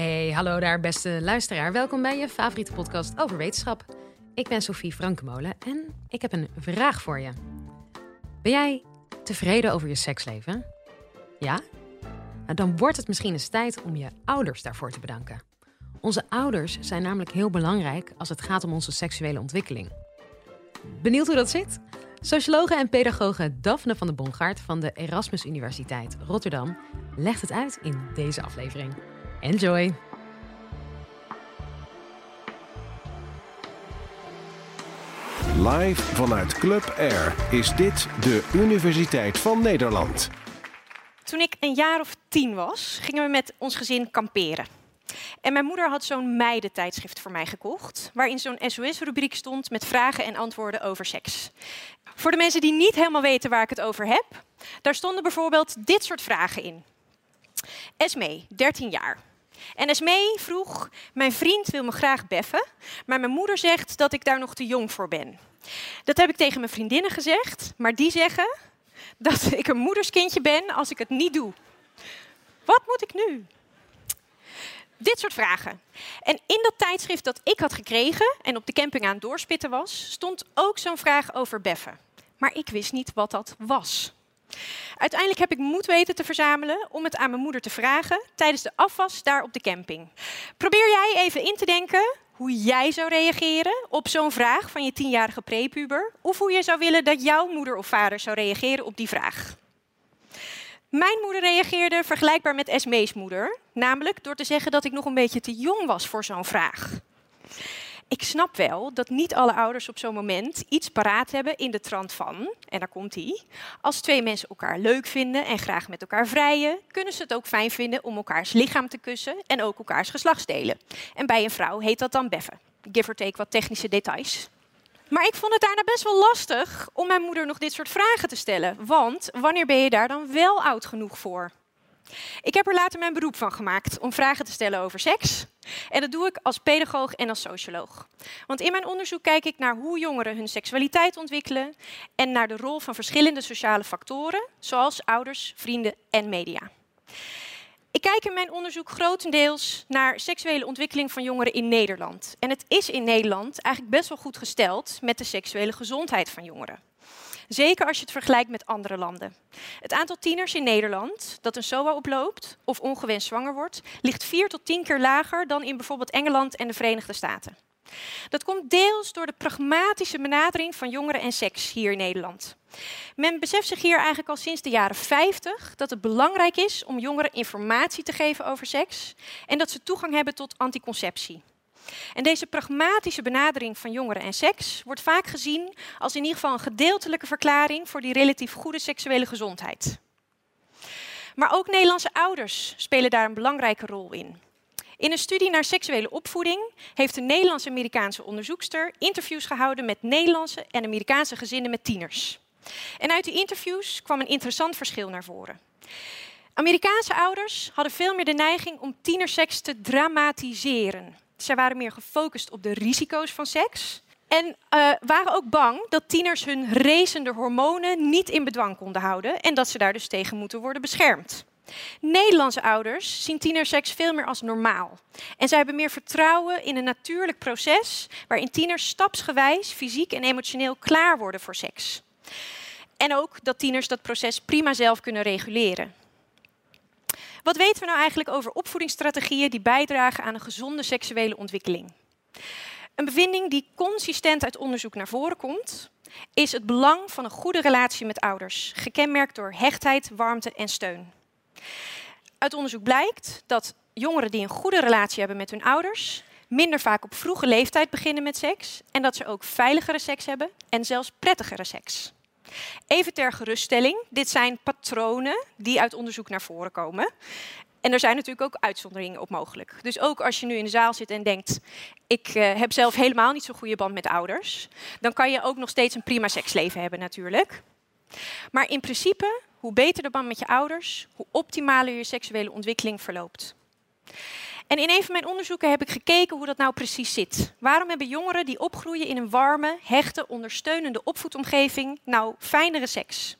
Hey, hallo daar, beste luisteraar. Welkom bij je favoriete podcast over wetenschap. Ik ben Sophie Frankemolen en ik heb een vraag voor je. Ben jij tevreden over je seksleven? Ja? Nou, dan wordt het misschien eens tijd om je ouders daarvoor te bedanken. Onze ouders zijn namelijk heel belangrijk als het gaat om onze seksuele ontwikkeling. Benieuwd hoe dat zit? Sociologe en pedagoge Daphne van de Bongaard van de Erasmus Universiteit Rotterdam legt het uit in deze aflevering. Enjoy! Live vanuit Club Air is dit de Universiteit van Nederland. Toen ik een jaar of tien was, gingen we met ons gezin kamperen. En mijn moeder had zo'n meidentijdschrift voor mij gekocht, waarin zo'n SOS-rubriek stond met vragen en antwoorden over seks. Voor de mensen die niet helemaal weten waar ik het over heb, daar stonden bijvoorbeeld dit soort vragen in. Esme, 13 jaar. En Esme vroeg: Mijn vriend wil me graag beffen, maar mijn moeder zegt dat ik daar nog te jong voor ben. Dat heb ik tegen mijn vriendinnen gezegd, maar die zeggen dat ik een moederskindje ben als ik het niet doe. Wat moet ik nu? Dit soort vragen. En in dat tijdschrift dat ik had gekregen en op de camping aan het doorspitten was, stond ook zo'n vraag over beffen. Maar ik wist niet wat dat was. Uiteindelijk heb ik moed weten te verzamelen om het aan mijn moeder te vragen tijdens de afwas daar op de camping. Probeer jij even in te denken hoe jij zou reageren op zo'n vraag van je tienjarige prepuber, of hoe je zou willen dat jouw moeder of vader zou reageren op die vraag. Mijn moeder reageerde vergelijkbaar met Esmees moeder, namelijk door te zeggen dat ik nog een beetje te jong was voor zo'n vraag ik snap wel dat niet alle ouders op zo'n moment iets paraat hebben in de trant van, en daar komt hij, als twee mensen elkaar leuk vinden en graag met elkaar vrijen, kunnen ze het ook fijn vinden om elkaars lichaam te kussen en ook elkaars geslachtsdelen. En bij een vrouw heet dat dan beffen. Give or take wat technische details. Maar ik vond het daarna best wel lastig om mijn moeder nog dit soort vragen te stellen. Want wanneer ben je daar dan wel oud genoeg voor? Ik heb er later mijn beroep van gemaakt om vragen te stellen over seks. En dat doe ik als pedagoog en als socioloog. Want in mijn onderzoek kijk ik naar hoe jongeren hun seksualiteit ontwikkelen en naar de rol van verschillende sociale factoren, zoals ouders, vrienden en media. Ik kijk in mijn onderzoek grotendeels naar seksuele ontwikkeling van jongeren in Nederland. En het is in Nederland eigenlijk best wel goed gesteld met de seksuele gezondheid van jongeren. Zeker als je het vergelijkt met andere landen. Het aantal tieners in Nederland dat een SOA oploopt of ongewenst zwanger wordt, ligt vier tot tien keer lager dan in bijvoorbeeld Engeland en de Verenigde Staten. Dat komt deels door de pragmatische benadering van jongeren en seks hier in Nederland. Men beseft zich hier eigenlijk al sinds de jaren 50 dat het belangrijk is om jongeren informatie te geven over seks en dat ze toegang hebben tot anticonceptie. En deze pragmatische benadering van jongeren en seks wordt vaak gezien als in ieder geval een gedeeltelijke verklaring voor die relatief goede seksuele gezondheid. Maar ook Nederlandse ouders spelen daar een belangrijke rol in. In een studie naar seksuele opvoeding heeft een Nederlands-Amerikaanse onderzoekster interviews gehouden met Nederlandse en Amerikaanse gezinnen met tieners. En uit die interviews kwam een interessant verschil naar voren. Amerikaanse ouders hadden veel meer de neiging om tienerseks te dramatiseren. Zij waren meer gefocust op de risico's van seks. En uh, waren ook bang dat tieners hun racende hormonen niet in bedwang konden houden en dat ze daar dus tegen moeten worden beschermd. Nederlandse ouders zien tienerseks veel meer als normaal. En zij hebben meer vertrouwen in een natuurlijk proces waarin tieners stapsgewijs fysiek en emotioneel klaar worden voor seks. En ook dat tieners dat proces prima zelf kunnen reguleren. Wat weten we nou eigenlijk over opvoedingsstrategieën die bijdragen aan een gezonde seksuele ontwikkeling? Een bevinding die consistent uit onderzoek naar voren komt, is het belang van een goede relatie met ouders, gekenmerkt door hechtheid, warmte en steun. Uit onderzoek blijkt dat jongeren die een goede relatie hebben met hun ouders, minder vaak op vroege leeftijd beginnen met seks en dat ze ook veiligere seks hebben en zelfs prettigere seks. Even ter geruststelling, dit zijn patronen die uit onderzoek naar voren komen. En er zijn natuurlijk ook uitzonderingen op mogelijk. Dus ook als je nu in de zaal zit en denkt: ik uh, heb zelf helemaal niet zo'n goede band met ouders, dan kan je ook nog steeds een prima seksleven hebben natuurlijk. Maar in principe, hoe beter de band met je ouders, hoe optimaler je seksuele ontwikkeling verloopt. En in een van mijn onderzoeken heb ik gekeken hoe dat nou precies zit. Waarom hebben jongeren die opgroeien in een warme, hechte, ondersteunende opvoedomgeving nou fijnere seks?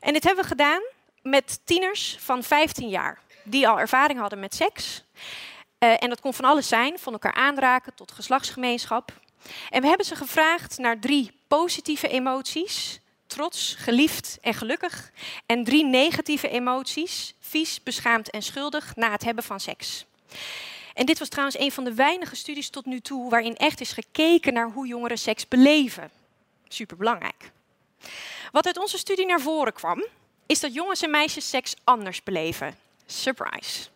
En dit hebben we gedaan met tieners van 15 jaar die al ervaring hadden met seks. Uh, en dat kon van alles zijn, van elkaar aanraken tot geslachtsgemeenschap. En we hebben ze gevraagd naar drie positieve emoties: trots, geliefd en gelukkig. En drie negatieve emoties: vies, beschaamd en schuldig na het hebben van seks. En dit was trouwens een van de weinige studies tot nu toe waarin echt is gekeken naar hoe jongeren seks beleven. Superbelangrijk. Wat uit onze studie naar voren kwam, is dat jongens en meisjes seks anders beleven. Surprise.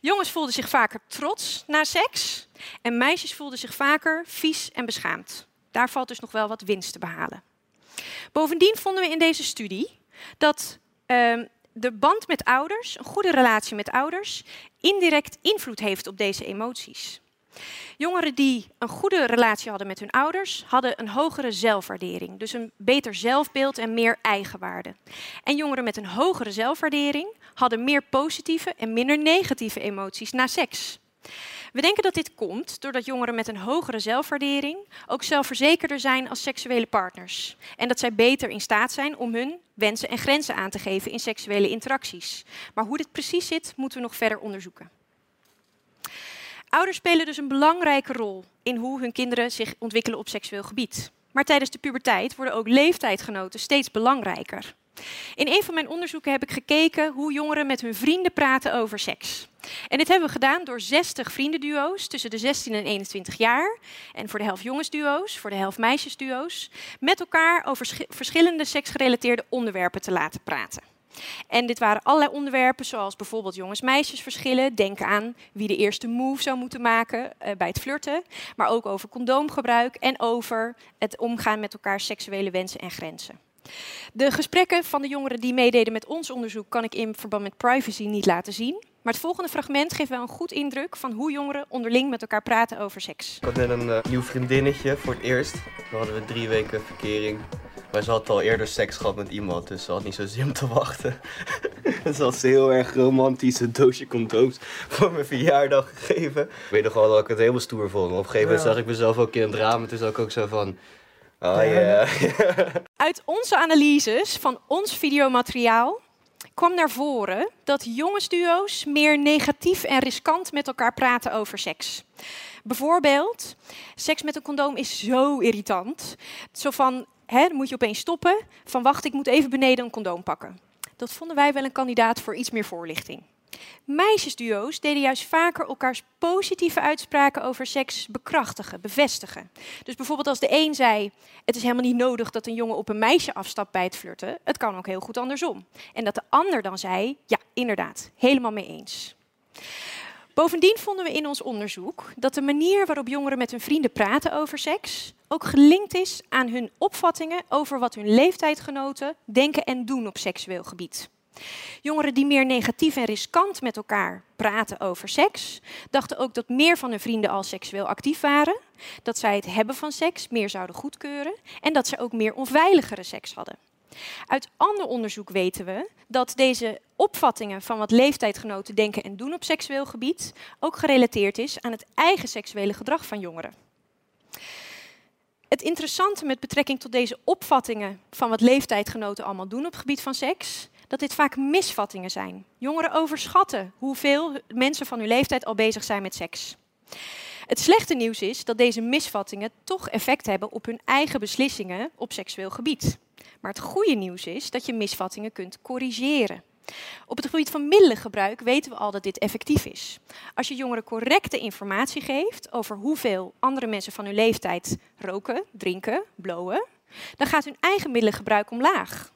Jongens voelden zich vaker trots na seks en meisjes voelden zich vaker vies en beschaamd. Daar valt dus nog wel wat winst te behalen. Bovendien vonden we in deze studie dat uh, de band met ouders, een goede relatie met ouders, indirect invloed heeft op deze emoties. Jongeren die een goede relatie hadden met hun ouders, hadden een hogere zelfwaardering, dus een beter zelfbeeld en meer eigenwaarde. En jongeren met een hogere zelfwaardering hadden meer positieve en minder negatieve emoties na seks. We denken dat dit komt doordat jongeren met een hogere zelfwaardering ook zelfverzekerder zijn als seksuele partners. En dat zij beter in staat zijn om hun wensen en grenzen aan te geven in seksuele interacties. Maar hoe dit precies zit, moeten we nog verder onderzoeken. Ouders spelen dus een belangrijke rol in hoe hun kinderen zich ontwikkelen op seksueel gebied. Maar tijdens de puberteit worden ook leeftijdgenoten steeds belangrijker. In een van mijn onderzoeken heb ik gekeken hoe jongeren met hun vrienden praten over seks. En dit hebben we gedaan door 60 vriendenduo's tussen de 16 en 21 jaar. En voor de helft jongensduo's, voor de helft meisjesduo's. Met elkaar over verschillende seksgerelateerde onderwerpen te laten praten. En dit waren allerlei onderwerpen, zoals bijvoorbeeld jongens-meisjesverschillen. Denk aan wie de eerste move zou moeten maken uh, bij het flirten. Maar ook over condoomgebruik en over het omgaan met elkaar seksuele wensen en grenzen. De gesprekken van de jongeren die meededen met ons onderzoek kan ik in verband met privacy niet laten zien. Maar het volgende fragment geeft wel een goed indruk van hoe jongeren onderling met elkaar praten over seks. Ik had net een uh, nieuw vriendinnetje voor het eerst. Dan hadden we drie weken verkering. Maar ze had al eerder seks gehad met iemand, dus ze had niet zo zin om te wachten. ze had ze heel erg romantisch een doosje condooms voor mijn verjaardag gegeven. Ik weet nog wel dat ik het helemaal stoer vond. Op een gegeven moment zag ik mezelf ook in het raam toen zag ik ook zo van... Oh ja. Uit onze analyses van ons videomateriaal kwam naar voren dat jongensduo's meer negatief en riskant met elkaar praten over seks. Bijvoorbeeld, seks met een condoom is zo irritant. Zo van, hè, dan moet je opeens stoppen. Van wacht, ik moet even beneden een condoom pakken. Dat vonden wij wel een kandidaat voor iets meer voorlichting. Meisjesduo's deden juist vaker elkaars positieve uitspraken over seks bekrachtigen, bevestigen. Dus bijvoorbeeld als de een zei: Het is helemaal niet nodig dat een jongen op een meisje afstapt bij het flirten. Het kan ook heel goed andersom. En dat de ander dan zei: Ja, inderdaad, helemaal mee eens. Bovendien vonden we in ons onderzoek dat de manier waarop jongeren met hun vrienden praten over seks ook gelinkt is aan hun opvattingen over wat hun leeftijdgenoten denken en doen op seksueel gebied. Jongeren die meer negatief en riskant met elkaar praten over seks, dachten ook dat meer van hun vrienden al seksueel actief waren, dat zij het hebben van seks meer zouden goedkeuren en dat ze ook meer onveiligere seks hadden. Uit ander onderzoek weten we dat deze opvattingen van wat leeftijdgenoten denken en doen op seksueel gebied ook gerelateerd is aan het eigen seksuele gedrag van jongeren. Het interessante met betrekking tot deze opvattingen van wat leeftijdgenoten allemaal doen op het gebied van seks, dat dit vaak misvattingen zijn. Jongeren overschatten hoeveel mensen van hun leeftijd al bezig zijn met seks. Het slechte nieuws is dat deze misvattingen toch effect hebben op hun eigen beslissingen op seksueel gebied. Maar het goede nieuws is dat je misvattingen kunt corrigeren. Op het gebied van middelengebruik weten we al dat dit effectief is. Als je jongeren correcte informatie geeft over hoeveel andere mensen van hun leeftijd roken, drinken, blowen, dan gaat hun eigen middelengebruik omlaag.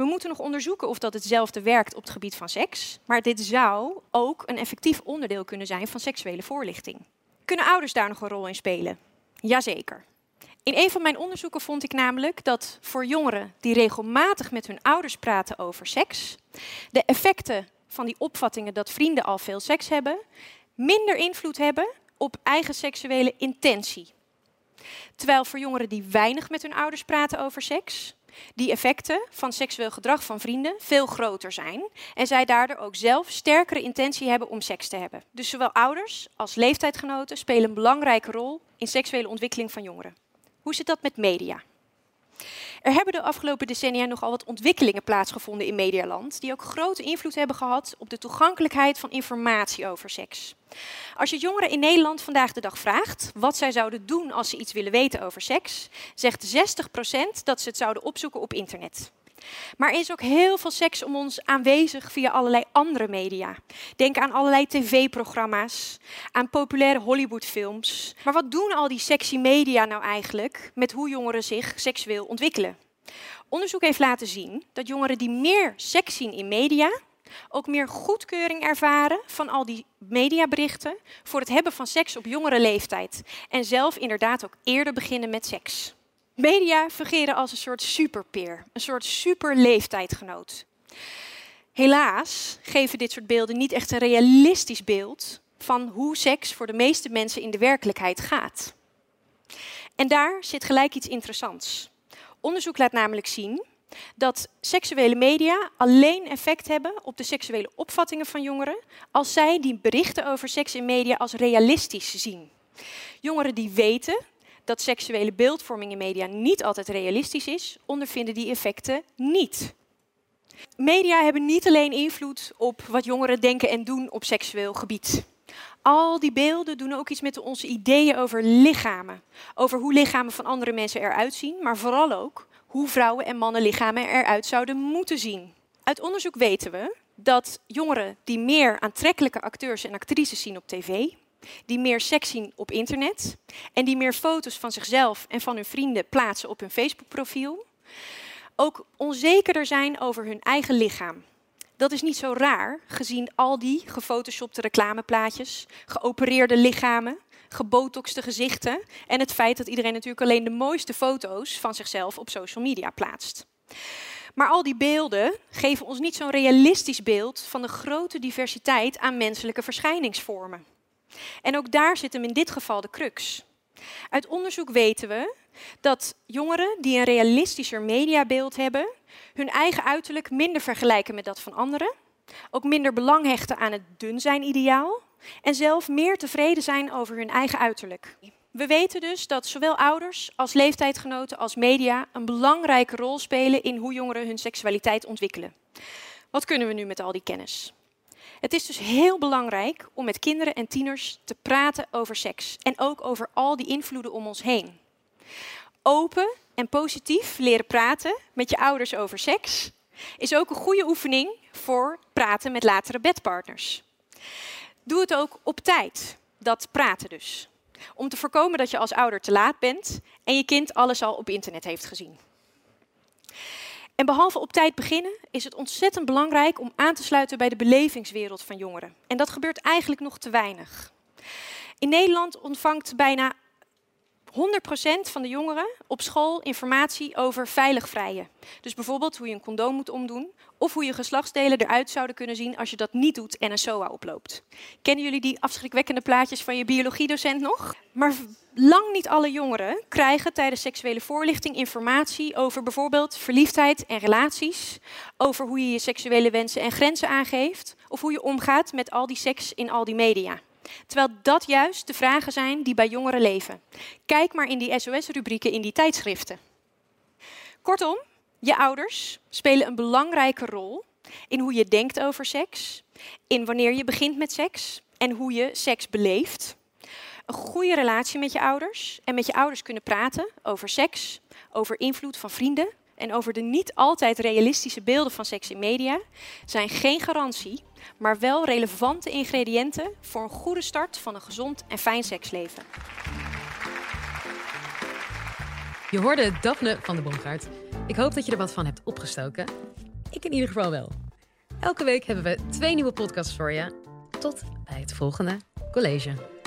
We moeten nog onderzoeken of dat hetzelfde werkt op het gebied van seks, maar dit zou ook een effectief onderdeel kunnen zijn van seksuele voorlichting. Kunnen ouders daar nog een rol in spelen? Jazeker. In een van mijn onderzoeken vond ik namelijk dat voor jongeren die regelmatig met hun ouders praten over seks, de effecten van die opvattingen dat vrienden al veel seks hebben, minder invloed hebben op eigen seksuele intentie. Terwijl voor jongeren die weinig met hun ouders praten over seks, die effecten van seksueel gedrag van vrienden veel groter zijn en zij daardoor ook zelf sterkere intentie hebben om seks te hebben. Dus zowel ouders als leeftijdgenoten spelen een belangrijke rol in seksuele ontwikkeling van jongeren. Hoe zit dat met media? Er hebben de afgelopen decennia nogal wat ontwikkelingen plaatsgevonden in Medialand, die ook grote invloed hebben gehad op de toegankelijkheid van informatie over seks. Als je jongeren in Nederland vandaag de dag vraagt wat zij zouden doen als ze iets willen weten over seks, zegt 60% dat ze het zouden opzoeken op internet. Maar er is ook heel veel seks om ons aanwezig via allerlei andere media. Denk aan allerlei tv-programma's, aan populaire Hollywoodfilms. Maar wat doen al die sexy media nou eigenlijk met hoe jongeren zich seksueel ontwikkelen? Onderzoek heeft laten zien dat jongeren die meer seks zien in media, ook meer goedkeuring ervaren van al die mediaberichten voor het hebben van seks op jongere leeftijd. En zelf inderdaad ook eerder beginnen met seks. Media fungeren als een soort superpeer, een soort superleeftijdgenoot. Helaas geven dit soort beelden niet echt een realistisch beeld van hoe seks voor de meeste mensen in de werkelijkheid gaat. En daar zit gelijk iets interessants. Onderzoek laat namelijk zien dat seksuele media alleen effect hebben op de seksuele opvattingen van jongeren als zij die berichten over seks in media als realistisch zien. Jongeren die weten dat seksuele beeldvorming in media niet altijd realistisch is, ondervinden die effecten niet. Media hebben niet alleen invloed op wat jongeren denken en doen op seksueel gebied. Al die beelden doen ook iets met onze ideeën over lichamen. Over hoe lichamen van andere mensen eruit zien, maar vooral ook hoe vrouwen en mannen lichamen eruit zouden moeten zien. Uit onderzoek weten we dat jongeren die meer aantrekkelijke acteurs en actrices zien op tv, die meer seks zien op internet en die meer foto's van zichzelf en van hun vrienden plaatsen op hun Facebook-profiel, ook onzekerder zijn over hun eigen lichaam. Dat is niet zo raar, gezien al die gefotoshopte reclameplaatjes, geopereerde lichamen, gebotoxte gezichten en het feit dat iedereen natuurlijk alleen de mooiste foto's van zichzelf op social media plaatst. Maar al die beelden geven ons niet zo'n realistisch beeld van de grote diversiteit aan menselijke verschijningsvormen. En ook daar zit hem in dit geval de crux. Uit onderzoek weten we dat jongeren die een realistischer mediabeeld hebben, hun eigen uiterlijk minder vergelijken met dat van anderen, ook minder belang hechten aan het dun zijn ideaal en zelf meer tevreden zijn over hun eigen uiterlijk. We weten dus dat zowel ouders als leeftijdgenoten als media een belangrijke rol spelen in hoe jongeren hun seksualiteit ontwikkelen. Wat kunnen we nu met al die kennis? Het is dus heel belangrijk om met kinderen en tieners te praten over seks en ook over al die invloeden om ons heen. Open en positief leren praten met je ouders over seks is ook een goede oefening voor praten met latere bedpartners. Doe het ook op tijd, dat praten dus. Om te voorkomen dat je als ouder te laat bent en je kind alles al op internet heeft gezien. En behalve op tijd beginnen, is het ontzettend belangrijk om aan te sluiten bij de belevingswereld van jongeren. En dat gebeurt eigenlijk nog te weinig. In Nederland ontvangt bijna 100% van de jongeren op school informatie over veilig vrijen. Dus bijvoorbeeld hoe je een condoom moet omdoen of hoe je geslachtsdelen eruit zouden kunnen zien als je dat niet doet en een SOA oploopt. Kennen jullie die afschrikwekkende plaatjes van je biologiedocent nog? Maar lang niet alle jongeren krijgen tijdens seksuele voorlichting informatie over bijvoorbeeld verliefdheid en relaties, over hoe je je seksuele wensen en grenzen aangeeft of hoe je omgaat met al die seks in al die media. Terwijl dat juist de vragen zijn die bij jongeren leven. Kijk maar in die SOS-rubrieken in die tijdschriften. Kortom, je ouders spelen een belangrijke rol in hoe je denkt over seks, in wanneer je begint met seks en hoe je seks beleeft. Een goede relatie met je ouders en met je ouders kunnen praten over seks, over invloed van vrienden en over de niet altijd realistische beelden van seks in media zijn geen garantie, maar wel relevante ingrediënten voor een goede start van een gezond en fijn seksleven. Je hoorde Daphne van de Bomgaard. Ik hoop dat je er wat van hebt opgestoken. Ik in ieder geval wel. Elke week hebben we twee nieuwe podcasts voor je. Tot bij het volgende college.